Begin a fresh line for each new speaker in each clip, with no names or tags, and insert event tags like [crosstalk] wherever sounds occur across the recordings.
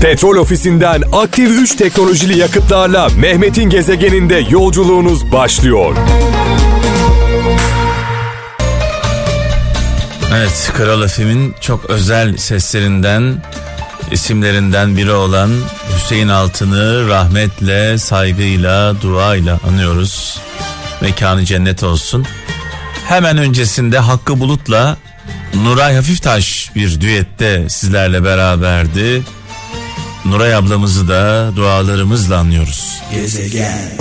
Petrol ofisinden aktif 3 teknolojili yakıtlarla Mehmet'in gezegeninde yolculuğunuz başlıyor.
Evet, Kral Efem'in çok özel seslerinden, isimlerinden biri olan Hüseyin Altın'ı rahmetle, saygıyla, duayla anıyoruz. Mekanı cennet olsun. Hemen öncesinde Hakkı Bulut'la Nuray Hafiftaş bir düette sizlerle beraberdi. Nuray ablamızı da dualarımızla anlıyoruz. Gezegen.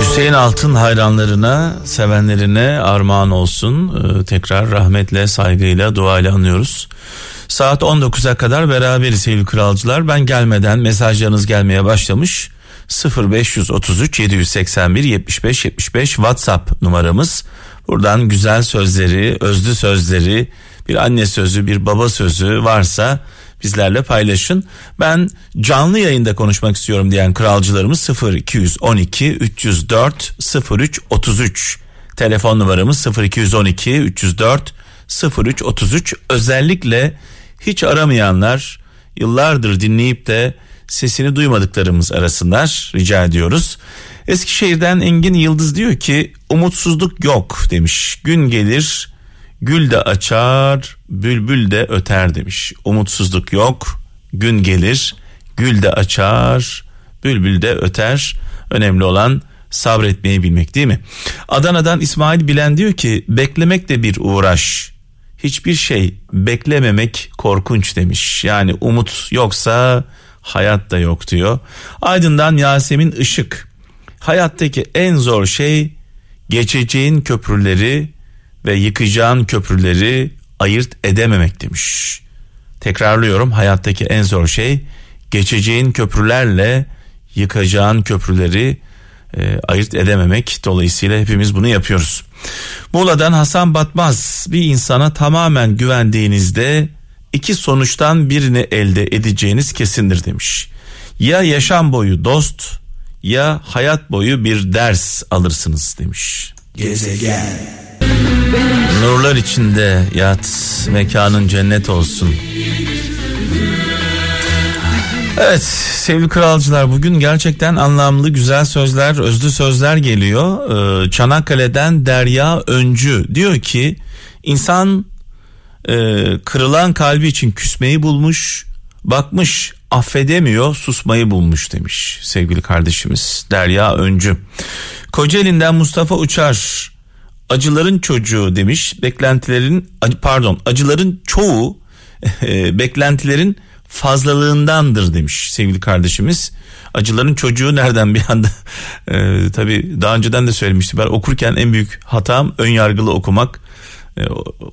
Hüseyin Altın hayranlarına, sevenlerine armağan olsun. Ee, tekrar rahmetle, saygıyla, duayla anıyoruz. Saat 19'a kadar beraberiz sevgili kralcılar. Ben gelmeden mesajlarınız gelmeye başlamış. 0533 781 75 75 WhatsApp numaramız. Buradan güzel sözleri, özlü sözleri, bir anne sözü, bir baba sözü varsa bizlerle paylaşın. Ben canlı yayında konuşmak istiyorum diyen kralcılarımız 0212 304 03 33 telefon numaramız 0212 304 03 33 özellikle hiç aramayanlar yıllardır dinleyip de sesini duymadıklarımız arasınlar rica ediyoruz. Eskişehir'den Engin Yıldız diyor ki umutsuzluk yok demiş. Gün gelir gül de açar bülbül de öter demiş. Umutsuzluk yok gün gelir gül de açar bülbül de öter. Önemli olan sabretmeyi bilmek değil mi? Adana'dan İsmail Bilen diyor ki beklemek de bir uğraş. Hiçbir şey beklememek korkunç demiş. Yani umut yoksa hayat da yok diyor. Aydın'dan Yasemin Işık. Hayattaki en zor şey geçeceğin köprüleri ve yıkacağın köprüleri ayırt edememek demiş. Tekrarlıyorum hayattaki en zor şey geçeceğin köprülerle yıkacağın köprüleri e, ayırt edememek. Dolayısıyla hepimiz bunu yapıyoruz. Muğla'dan Hasan Batmaz bir insana tamamen güvendiğinizde iki sonuçtan birini elde edeceğiniz kesindir demiş. Ya yaşam boyu dost ya hayat boyu bir ders alırsınız demiş. Gezegen. Nurlar içinde yat, mekanın cennet olsun. Evet sevgili kralcılar bugün gerçekten anlamlı güzel sözler özlü sözler geliyor. Ee, Çanakkale'den Derya Öncü diyor ki insan e, kırılan kalbi için küsmeyi bulmuş bakmış affedemiyor susmayı bulmuş demiş sevgili kardeşimiz Derya Öncü. Kocaeli'nden Mustafa Uçar acıların çocuğu demiş beklentilerin pardon acıların çoğu e, beklentilerin fazlalığındandır demiş sevgili kardeşimiz. Acıların çocuğu nereden bir anda e, tabii daha önceden de söylemiştim ben okurken en büyük hatam ön yargılı okumak e,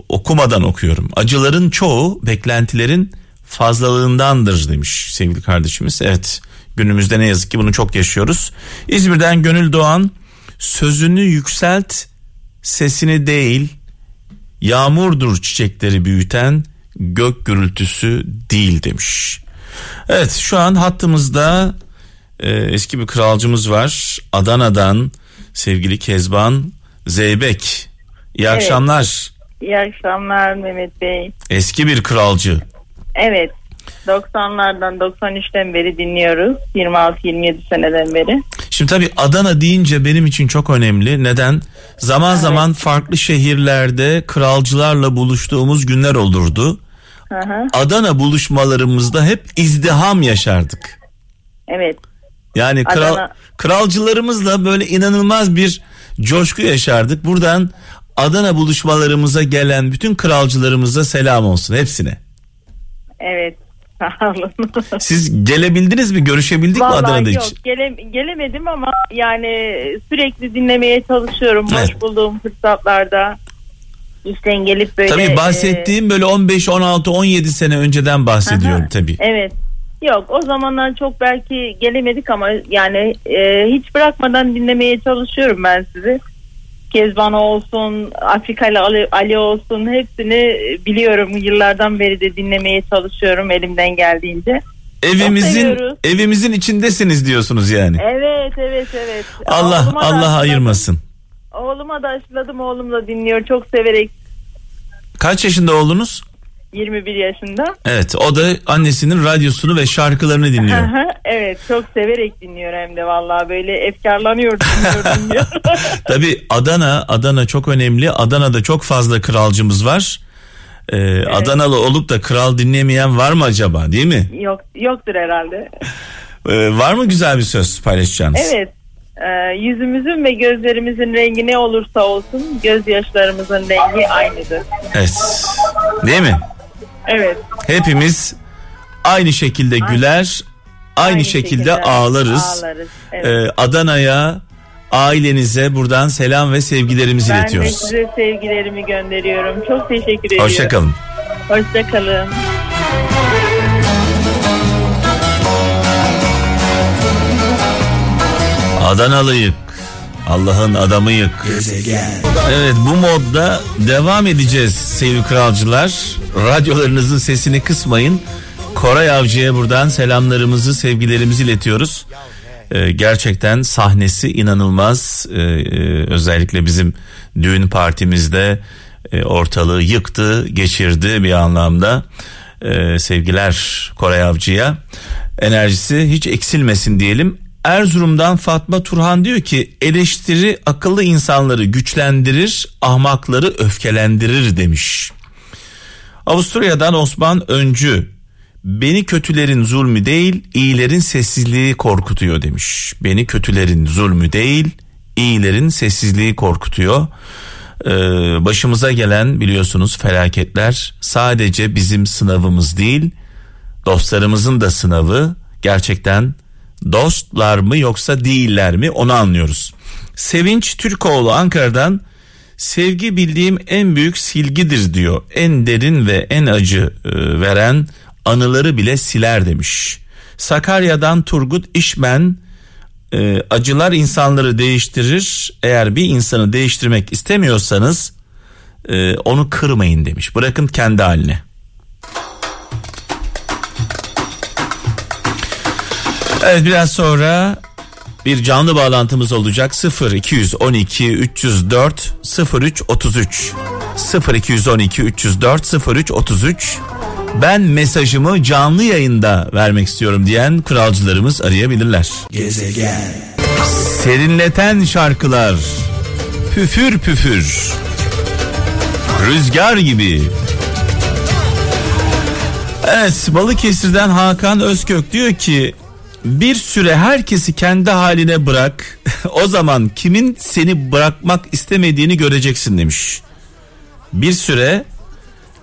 okumadan okuyorum. Acıların çoğu beklentilerin fazlalığındandır demiş sevgili kardeşimiz. Evet günümüzde ne yazık ki bunu çok yaşıyoruz. İzmir'den Gönül Doğan sözünü yükselt sesini değil yağmurdur çiçekleri büyüten gök gürültüsü değil demiş. Evet şu an hattımızda e, eski bir kralcımız var. Adana'dan sevgili Kezban Zeybek. İyi evet. akşamlar.
İyi akşamlar Mehmet Bey.
Eski bir kralcı.
Evet. 90'lardan 93'ten beri dinliyoruz. 26-27 seneden beri.
Şimdi tabii Adana deyince benim için çok önemli. Neden? Zaman evet. zaman farklı şehirlerde kralcılarla buluştuğumuz günler olurdu. Hı hı. Adana buluşmalarımızda hep izdiham yaşardık.
Evet.
Yani kral, Adana... kralcılarımızla böyle inanılmaz bir coşku yaşardık. Buradan Adana buluşmalarımıza gelen bütün kralcılarımıza selam olsun hepsine.
Evet. Sağ olun.
Siz gelebildiniz mi? Görüşebildik
Vallahi
mi Adana'da
yok, hiç? Gele, gelemedim ama yani sürekli dinlemeye çalışıyorum. Evet. Boş bulduğum fırsatlarda. İşten gelip böyle.
Tabii bahsettiğim e, böyle 15, 16, 17 sene önceden bahsediyorum aha, tabii.
Evet. Yok o zamanlar çok belki gelemedik ama yani e, hiç bırakmadan dinlemeye çalışıyorum ben sizi. Kezban olsun, Afrikalı Ali, Ali olsun hepsini biliyorum. Yıllardan beri de dinlemeye çalışıyorum elimden geldiğince.
Evimizin evimizin içindesiniz diyorsunuz yani.
Evet evet evet.
Allah Oğluma Allah ayırmasın.
Oğluma da aşıladım oğlum da dinliyor çok severek.
Kaç yaşında oğlunuz?
21 yaşında.
Evet o da annesinin radyosunu ve şarkılarını dinliyor.
evet çok severek dinliyor hem de vallahi böyle efkarlanıyor dinliyor [laughs] dinliyor. [laughs]
Tabii Adana Adana çok önemli. Adana'da çok fazla kralcımız var. Ee, evet. Adanalı olup da kral dinlemeyen var mı acaba değil mi?
Yok yoktur herhalde.
Ee, var mı güzel bir söz paylaşacağınız?
Evet. Ee, yüzümüzün ve gözlerimizin rengi ne olursa olsun gözyaşlarımızın rengi aynıdır.
Evet. Değil mi?
Evet.
Hepimiz aynı şekilde güler, aynı, aynı şekilde, şekilde ağlarız. ağlarız. Evet. Ee, Adana'ya ailenize buradan selam ve sevgilerimizi
ben
iletiyoruz.
Ben de size sevgilerimi gönderiyorum. Çok teşekkür ediyorum.
Hoşçakalın.
Hoşçakalın.
Adanalıyık. Allah'ın adamıyık. Gezegen. Evet bu modda devam edeceğiz sevgili kralcılar. Radyolarınızın sesini kısmayın. Koray Avcı'ya buradan selamlarımızı, sevgilerimizi iletiyoruz. Ee, gerçekten sahnesi inanılmaz. Ee, e, özellikle bizim düğün partimizde e, ortalığı yıktı, geçirdi bir anlamda. Ee, sevgiler Koray Avcı'ya. Enerjisi hiç eksilmesin diyelim. Erzurum'dan Fatma Turhan diyor ki eleştiri akıllı insanları güçlendirir, ahmakları öfkelendirir demiş. Avusturya'dan Osman Öncü beni kötülerin zulmü değil iyilerin sessizliği korkutuyor demiş. Beni kötülerin zulmü değil iyilerin sessizliği korkutuyor. Ee, başımıza gelen biliyorsunuz felaketler sadece bizim sınavımız değil dostlarımızın da sınavı gerçekten dostlar mı yoksa değiller mi onu anlıyoruz. Sevinç Türkoğlu Ankara'dan sevgi bildiğim en büyük silgidir diyor. En derin ve en acı e, veren anıları bile siler demiş. Sakarya'dan Turgut İşmen e, acılar insanları değiştirir. Eğer bir insanı değiştirmek istemiyorsanız e, onu kırmayın demiş. Bırakın kendi haline. Evet biraz sonra bir canlı bağlantımız olacak 0 212 304 03 33 0 212 304 03 33 ben mesajımı canlı yayında vermek istiyorum diyen kralcılarımız arayabilirler. Gezegen. Serinleten şarkılar. Püfür püfür. Rüzgar gibi. Evet Balıkesir'den Hakan Özkök diyor ki bir süre herkesi kendi haline bırak. [laughs] o zaman kimin seni bırakmak istemediğini göreceksin demiş. Bir süre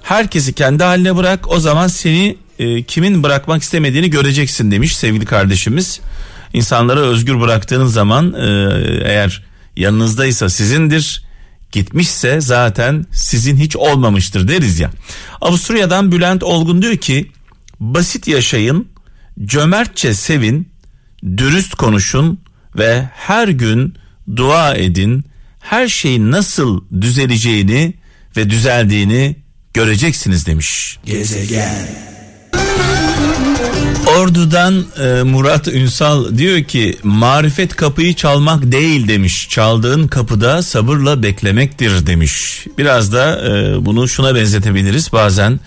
herkesi kendi haline bırak. O zaman seni e, kimin bırakmak istemediğini göreceksin demiş sevgili kardeşimiz. İnsanları özgür bıraktığınız zaman e, eğer yanınızdaysa sizindir. Gitmişse zaten sizin hiç olmamıştır deriz ya. Avusturya'dan Bülent Olgun diyor ki basit yaşayın cömertçe sevin, dürüst konuşun ve her gün dua edin. Her şeyin nasıl düzeleceğini ve düzeldiğini göreceksiniz demiş. Gezegen. Ordu'dan e, Murat Ünsal diyor ki marifet kapıyı çalmak değil demiş. Çaldığın kapıda sabırla beklemektir demiş. Biraz da e, bunu şuna benzetebiliriz. Bazen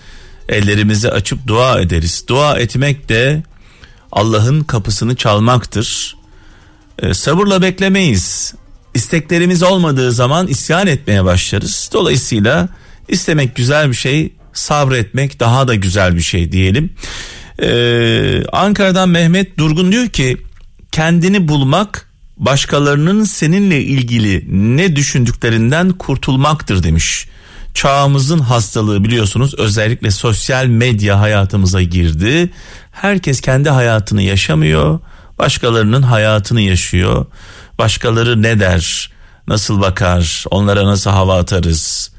ellerimizi açıp dua ederiz. Dua etmek de Allah'ın kapısını çalmaktır. E, sabırla beklemeyiz. İsteklerimiz olmadığı zaman isyan etmeye başlarız. Dolayısıyla istemek güzel bir şey, sabretmek daha da güzel bir şey diyelim. Ee, Ankara'dan Mehmet Durgun diyor ki kendini bulmak başkalarının seninle ilgili ne düşündüklerinden kurtulmaktır demiş çağımızın hastalığı biliyorsunuz özellikle sosyal medya hayatımıza girdi. Herkes kendi hayatını yaşamıyor, başkalarının hayatını yaşıyor. Başkaları ne der, nasıl bakar, onlara nasıl hava atarız?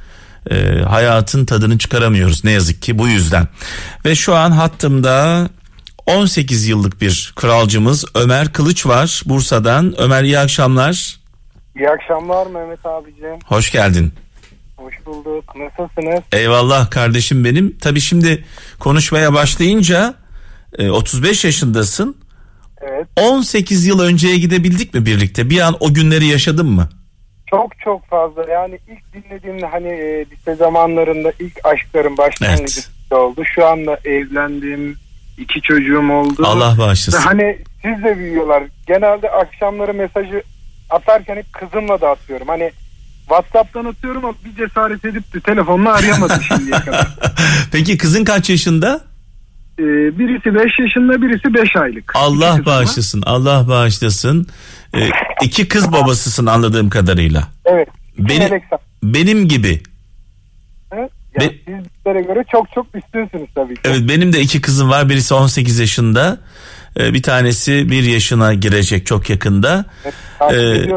Ee, hayatın tadını çıkaramıyoruz ne yazık ki bu yüzden. Ve şu an hattımda 18 yıllık bir kralcımız Ömer Kılıç var Bursa'dan. Ömer iyi akşamlar.
İyi akşamlar Mehmet abiciğim.
Hoş geldin.
Hoş bulduk. Nasılsınız?
Eyvallah kardeşim benim. Tabii şimdi konuşmaya başlayınca 35 e, yaşındasın.
Evet.
18 yıl önceye gidebildik mi birlikte? Bir an o günleri yaşadın mı?
Çok çok fazla. Yani ilk dinlediğimde hani e, lise zamanlarında ilk aşklarım başlangıcı. Evet. oldu. Şu anda evlendim. iki çocuğum oldu.
Allah
Ve
bağışlasın.
Hani siz de büyüyorlar. Genelde akşamları mesajı atarken hep kızımla da atıyorum. Hani WhatsApp'tan atıyorum ama bir cesaret edip de telefonla arayamadım [laughs] şimdiye kadar.
Peki kızın kaç yaşında?
Ee, birisi 5 yaşında birisi 5 aylık.
Allah
var.
bağışlasın. Allah bağışlasın. Ee, iki kız babasısın anladığım kadarıyla.
Evet.
Benim- Benim gibi.
Yani
Be-
siz bizlere göre çok çok üstünsünüz tabii ki.
Evet benim de iki kızım var. Birisi 18 yaşında. Ee, Bir tanesi bir yaşına girecek çok yakında.
Evet,
Ee,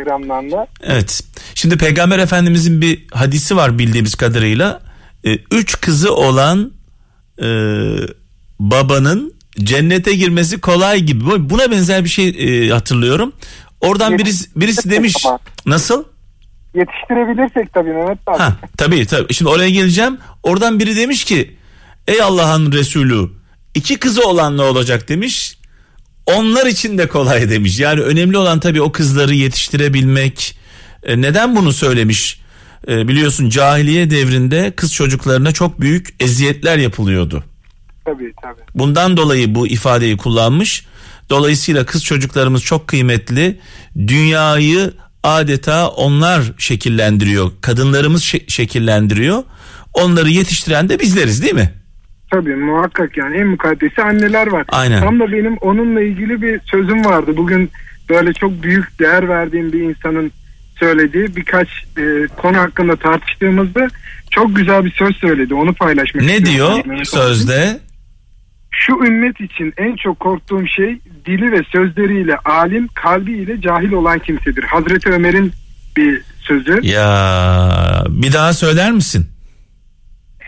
Instagram'dan da.
Evet. Şimdi Peygamber Efendimizin bir hadisi var bildiğimiz kadarıyla. Ee, Üç kızı olan e, babanın cennete girmesi kolay gibi. Bu- Buna benzer bir şey e, hatırlıyorum. Oradan birisi, birisi demiş nasıl?
Yetiştirebilirsek tabii Mehmet abi.
Ha tabii tabii. Şimdi oraya geleceğim. Oradan biri demiş ki ey Allah'ın Resulü iki kızı olan ne olacak demiş. Onlar için de kolay demiş. Yani önemli olan tabii o kızları yetiştirebilmek. E, neden bunu söylemiş? E, biliyorsun cahiliye devrinde kız çocuklarına çok büyük eziyetler yapılıyordu.
Tabii tabii.
Bundan dolayı bu ifadeyi kullanmış. Dolayısıyla kız çocuklarımız çok kıymetli. Dünyayı adeta onlar şekillendiriyor. Kadınlarımız şe- şekillendiriyor. Onları yetiştiren de bizleriz değil mi?
Tabii muhakkak yani en mukaddesi anneler var.
Aynen.
Tam da benim onunla ilgili bir sözüm vardı. Bugün böyle çok büyük değer verdiğim bir insanın söylediği birkaç e, konu hakkında tartıştığımızda çok güzel bir söz söyledi. Onu paylaşmak
Ne diyor
abi.
sözde?
Şu ümmet için en çok korktuğum şey dili ve sözleriyle alim, kalbiyle cahil olan kimsedir. Hazreti Ömer'in bir sözü.
Ya bir daha söyler misin?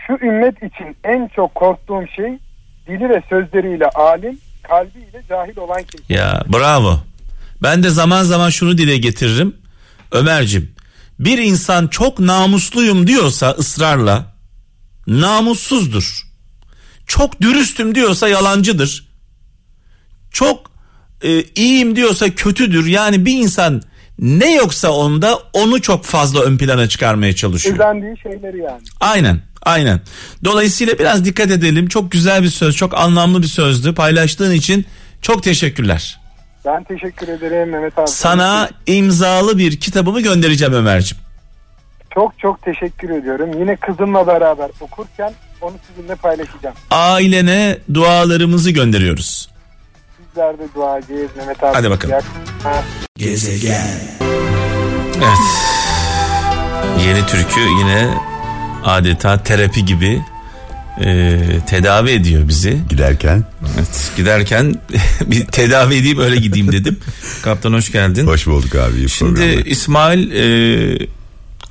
Şu ümmet için en çok korktuğum şey dili ve sözleriyle alim, kalbiyle cahil olan kimse.
Ya bravo. Ben de zaman zaman şunu dile getiririm. Ömer'cim bir insan çok namusluyum diyorsa ısrarla namussuzdur. Çok dürüstüm diyorsa yalancıdır. Çok e, iyiyim diyorsa kötüdür. Yani bir insan ne yoksa onda onu çok fazla ön plana çıkarmaya çalışıyor.
Özendiği şeyleri yani.
Aynen aynen. Dolayısıyla biraz dikkat edelim. Çok güzel bir söz çok anlamlı bir sözdü. Paylaştığın için çok teşekkürler.
Ben teşekkür ederim Mehmet abi.
Sana imzalı bir kitabımı göndereceğim Ömer'cim.
çok çok teşekkür ediyorum. Yine kızımla beraber okurken onu sizinle paylaşacağım.
Ailene dualarımızı gönderiyoruz.
Sizler de duacıyız Mehmet abi.
Hadi bakalım.
Akşamlar.
Evet. Yeni türkü yine adeta terapi gibi e, tedavi ediyor bizi.
Giderken
Evet, giderken [laughs] bir tedavi edeyim öyle gideyim dedim. [laughs] Kaptan hoş geldin.
hoş bulduk abi.
Şimdi
programlar.
İsmail e,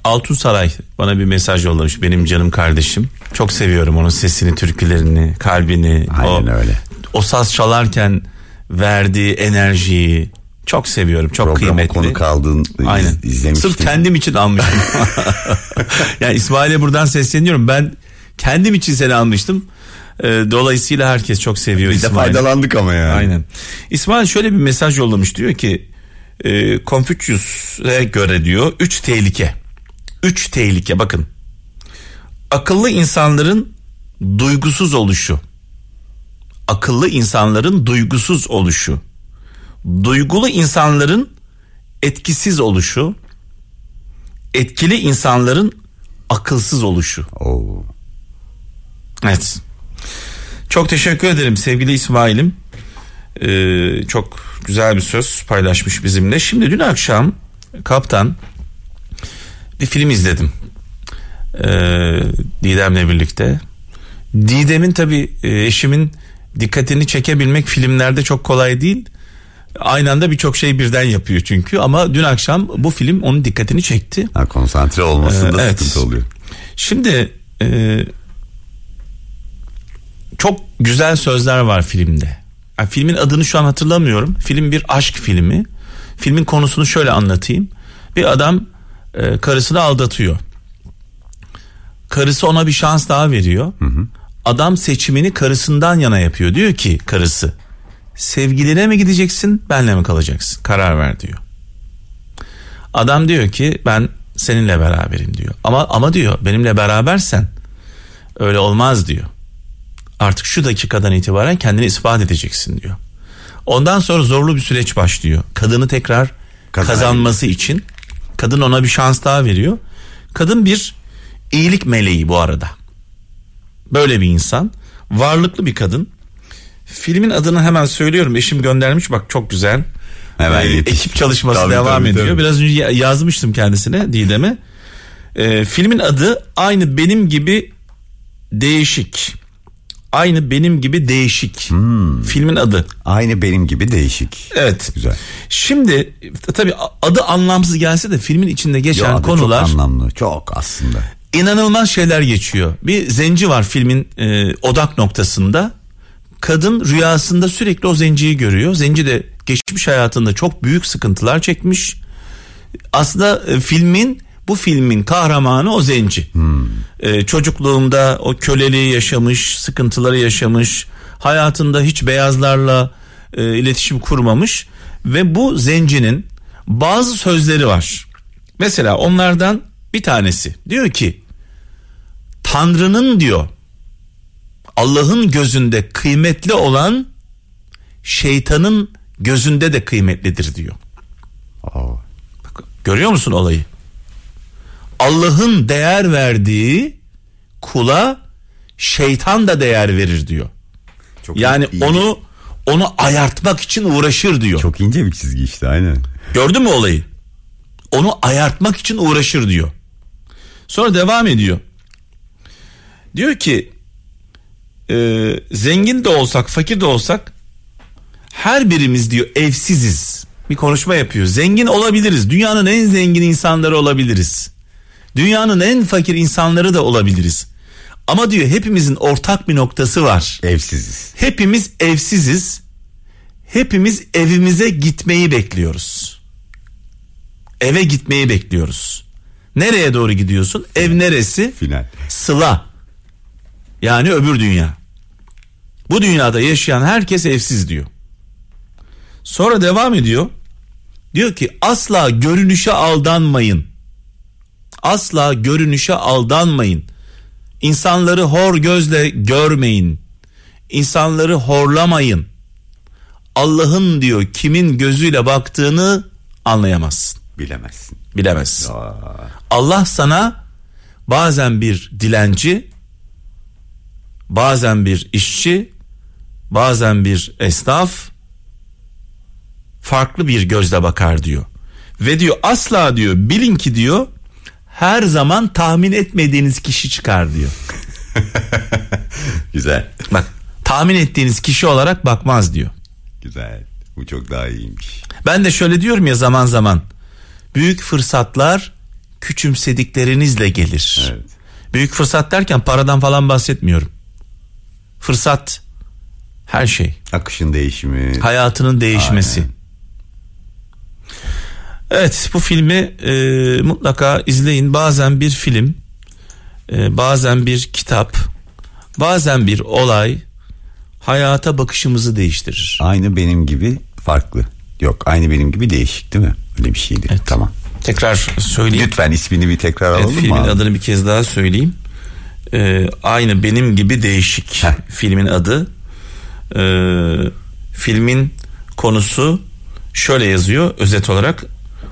Altunsaray bana bir mesaj yollamış benim canım kardeşim. Çok seviyorum onun sesini, türkülerini, kalbini.
Aynen
o,
öyle.
O saz çalarken verdiği enerjiyi çok seviyorum. Çok
Programa
kıymetli.
konu kaldın iz-
Aynen.
izlemiştim.
Sırf kendim için almıştım. [laughs] [laughs] yani İsmail'e buradan sesleniyorum. Ben kendim için seni almıştım. E, dolayısıyla herkes çok seviyor
Biz de
İsmail'i.
faydalandık ama yani.
Aynen. İsmail şöyle bir mesaj yollamış diyor ki e, Confucius'e göre diyor üç tehlike. Üç tehlike bakın. Akıllı insanların duygusuz oluşu. Akıllı insanların duygusuz oluşu. Duygulu insanların etkisiz oluşu. Etkili insanların akılsız oluşu.
Oo.
Evet. Çok teşekkür ederim sevgili İsmail'im. Ee, çok güzel bir söz paylaşmış bizimle. Şimdi dün akşam kaptan bir film izledim. Ee, Didem'le birlikte. Didem'in tabii e, eşimin dikkatini çekebilmek filmlerde çok kolay değil. Aynı anda birçok şey birden yapıyor çünkü ama dün akşam bu film onun dikkatini çekti.
Ha, konsantre olmasında
Ee, evet.
sıkıntı oluyor.
Şimdi e, çok güzel sözler var filmde. Yani filmin adını şu an hatırlamıyorum. Film bir aşk filmi. Filmin konusunu şöyle anlatayım. Bir adam e, karısını aldatıyor. Karısı ona bir şans daha veriyor. Adam seçimini karısından yana yapıyor. Diyor ki karısı sevgiline mi gideceksin benle mi kalacaksın karar ver diyor. Adam diyor ki ben seninle beraberim diyor. Ama ama diyor benimle berabersen Öyle olmaz diyor. Artık şu dakikadan itibaren kendini ispat edeceksin diyor. Ondan sonra zorlu bir süreç başlıyor. Kadını tekrar
Kazan-
kazanması için kadın ona bir şans daha veriyor. Kadın bir iyilik meleği bu arada. Böyle bir insan. Varlıklı bir kadın. Filmin adını hemen söylüyorum. Eşim göndermiş bak çok güzel.
Hemen
Ee, ekip çalışması
Tabii,
devam
tabii,
ediyor.
tabii.
Biraz önce ya- yazmıştım kendisine Didem'e. Ee, filmin adı aynı benim gibi değişik. Aynı benim gibi değişik.
Hmm.
Filmin adı.
Aynı benim gibi değişik.
Evet.
Güzel.
Şimdi tabii adı anlamsız gelse de filmin içinde geçen
Yo,
konular
Çok anlamlı. Çok aslında.
inanılmaz şeyler geçiyor. Bir zenci var filmin e, odak noktasında. Kadın rüyasında sürekli o zenciyi görüyor. Zenci de geçmiş hayatında çok büyük sıkıntılar çekmiş. Aslında e, filmin bu filmin kahramanı o zenci. E, çocukluğunda o köleliği yaşamış, sıkıntıları yaşamış. Hayatında hiç beyazlarla e, iletişim kurmamış ve bu zencinin bazı sözleri var. Mesela onlardan bir tanesi diyor ki Tanrı'nın diyor Allah'ın gözünde kıymetli olan şeytanın gözünde de kıymetlidir diyor. Bak, görüyor musun olayı? Allah'ın değer verdiği kula şeytan da değer verir diyor.
Çok
Yani
ince-
onu onu ayartmak için uğraşır diyor.
çok ince bir çizgi işte aynen.
Gördün mü olayı? Onu ayartmak için uğraşır diyor. Sonra devam ediyor. Diyor ki e, zengin de olsak fakir de olsak her birimiz diyor evsiziz. Bir konuşma yapıyor. Zengin olabiliriz. Dünyanın en zengin insanları olabiliriz. Dünyanın en fakir insanları da olabiliriz. Ama diyor hepimizin ortak bir noktası var.
Evsiziz.
Hepimiz evsiziz. Hepimiz evimize gitmeyi bekliyoruz. Eve gitmeyi bekliyoruz. Nereye doğru gidiyorsun? Ev neresi?
Final.
Sıla. Yani öbür dünya. Bu dünyada yaşayan herkes evsiz diyor. Sonra devam ediyor. Diyor ki asla görünüşe aldanmayın. Asla görünüşe aldanmayın. İnsanları hor gözle görmeyin. İnsanları horlamayın. Allah'ın diyor kimin gözüyle baktığını anlayamazsın.
Bilemezsin.
Bilemezsin. Allah sana bazen bir dilenci, bazen bir işçi, bazen bir esnaf farklı bir gözle bakar diyor. Ve diyor asla diyor bilin ki diyor her zaman tahmin etmediğiniz kişi çıkar diyor. [laughs]
Güzel.
Bak tahmin ettiğiniz kişi olarak bakmaz diyor.
Güzel. Bu çok daha iyiymiş.
Ben de şöyle diyorum ya zaman zaman. Büyük fırsatlar küçümsediklerinizle gelir.
Evet.
Büyük fırsat derken paradan falan bahsetmiyorum. Fırsat her şey.
Akışın değişimi.
Hayatının değişmesi.
Aynen.
Evet bu filmi e, mutlaka izleyin. Bazen bir film, e, bazen bir kitap, bazen bir olay hayata bakışımızı değiştirir.
Aynı benim gibi farklı. Yok aynı benim gibi değişik değil mi? Öyle bir şeydi.
Evet.
Tamam.
Tekrar söyleyeyim.
Lütfen ismini bir tekrar
Evet,
alalım
filmin
mı? abi?
adını bir kez daha söyleyeyim. Ee, aynı benim gibi değişik
Heh.
filmin adı. Ee, filmin konusu şöyle yazıyor özet olarak.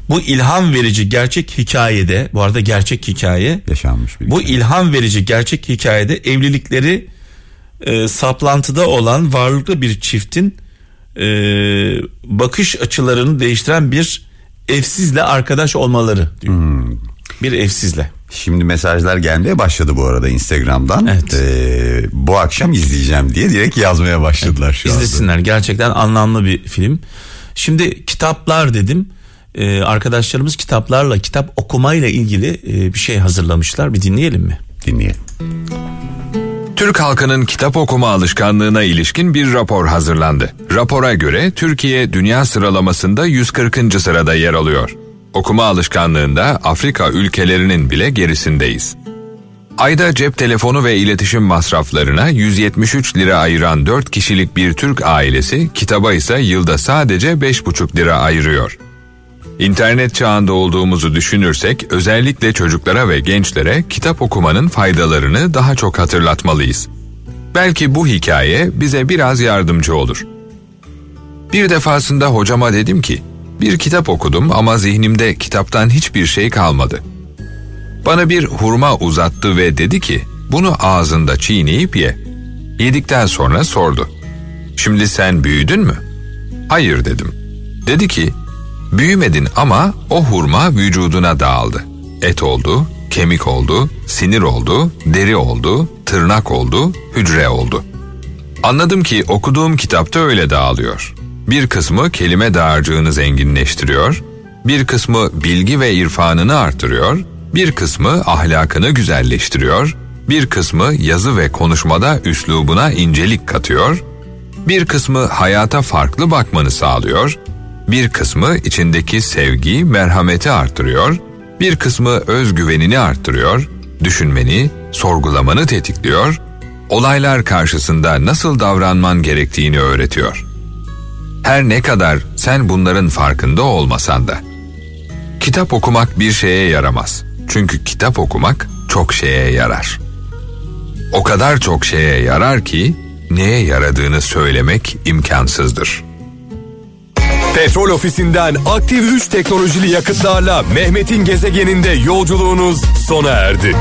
Bu ilham verici gerçek hikayede, bu arada gerçek hikaye.
Yaşanmış bir
Bu
hikaye.
ilham verici gerçek hikayede evlilikleri e, saplantıda olan varlıklı bir çiftin e, bakış açılarını değiştiren bir evsizle arkadaş olmaları diyor.
Hmm.
Bir evsizle.
Şimdi mesajlar gelmeye başladı bu arada Instagram'dan.
Evet.
Ee, bu akşam izleyeceğim diye direkt yazmaya başladılar şu anda.
İzlesinler gerçekten anlamlı bir film. Şimdi kitaplar dedim. Ee, arkadaşlarımız kitaplarla kitap okumayla ilgili e, bir şey hazırlamışlar. Bir dinleyelim mi?
Dinleyelim.
Türk halkının kitap okuma alışkanlığına ilişkin bir rapor hazırlandı. Rapora göre Türkiye dünya sıralamasında 140. sırada yer alıyor. Okuma alışkanlığında Afrika ülkelerinin bile gerisindeyiz. Ayda cep telefonu ve iletişim masraflarına 173 lira ayıran 4 kişilik bir Türk ailesi kitaba ise yılda sadece 5,5 lira ayırıyor. İnternet çağında olduğumuzu düşünürsek özellikle çocuklara ve gençlere kitap okumanın faydalarını daha çok hatırlatmalıyız. Belki bu hikaye bize biraz yardımcı olur. Bir defasında hocama dedim ki, bir kitap okudum ama zihnimde kitaptan hiçbir şey kalmadı. Bana bir hurma uzattı ve dedi ki, bunu ağzında çiğneyip ye. Yedikten sonra sordu. Şimdi sen büyüdün mü? Hayır dedim. Dedi ki, büyümedin ama o hurma vücuduna dağıldı. Et oldu, kemik oldu, sinir oldu, deri oldu, tırnak oldu, hücre oldu. Anladım ki okuduğum kitapta öyle dağılıyor. Bir kısmı kelime dağarcığını zenginleştiriyor, bir kısmı bilgi ve irfanını artırıyor, bir kısmı ahlakını güzelleştiriyor, bir kısmı yazı ve konuşmada üslubuna incelik katıyor, bir kısmı hayata farklı bakmanı sağlıyor, bir kısmı içindeki sevgi, merhameti artırıyor, bir kısmı özgüvenini arttırıyor, düşünmeni, sorgulamanı tetikliyor, olaylar karşısında nasıl davranman gerektiğini öğretiyor. Her ne kadar sen bunların farkında olmasan da. Kitap okumak bir şeye yaramaz. Çünkü kitap okumak çok şeye yarar. O kadar çok şeye yarar ki neye yaradığını söylemek imkansızdır.
Petrol ofisinden aktif 3 teknolojili yakıtlarla Mehmet'in gezegeninde yolculuğunuz sona erdi.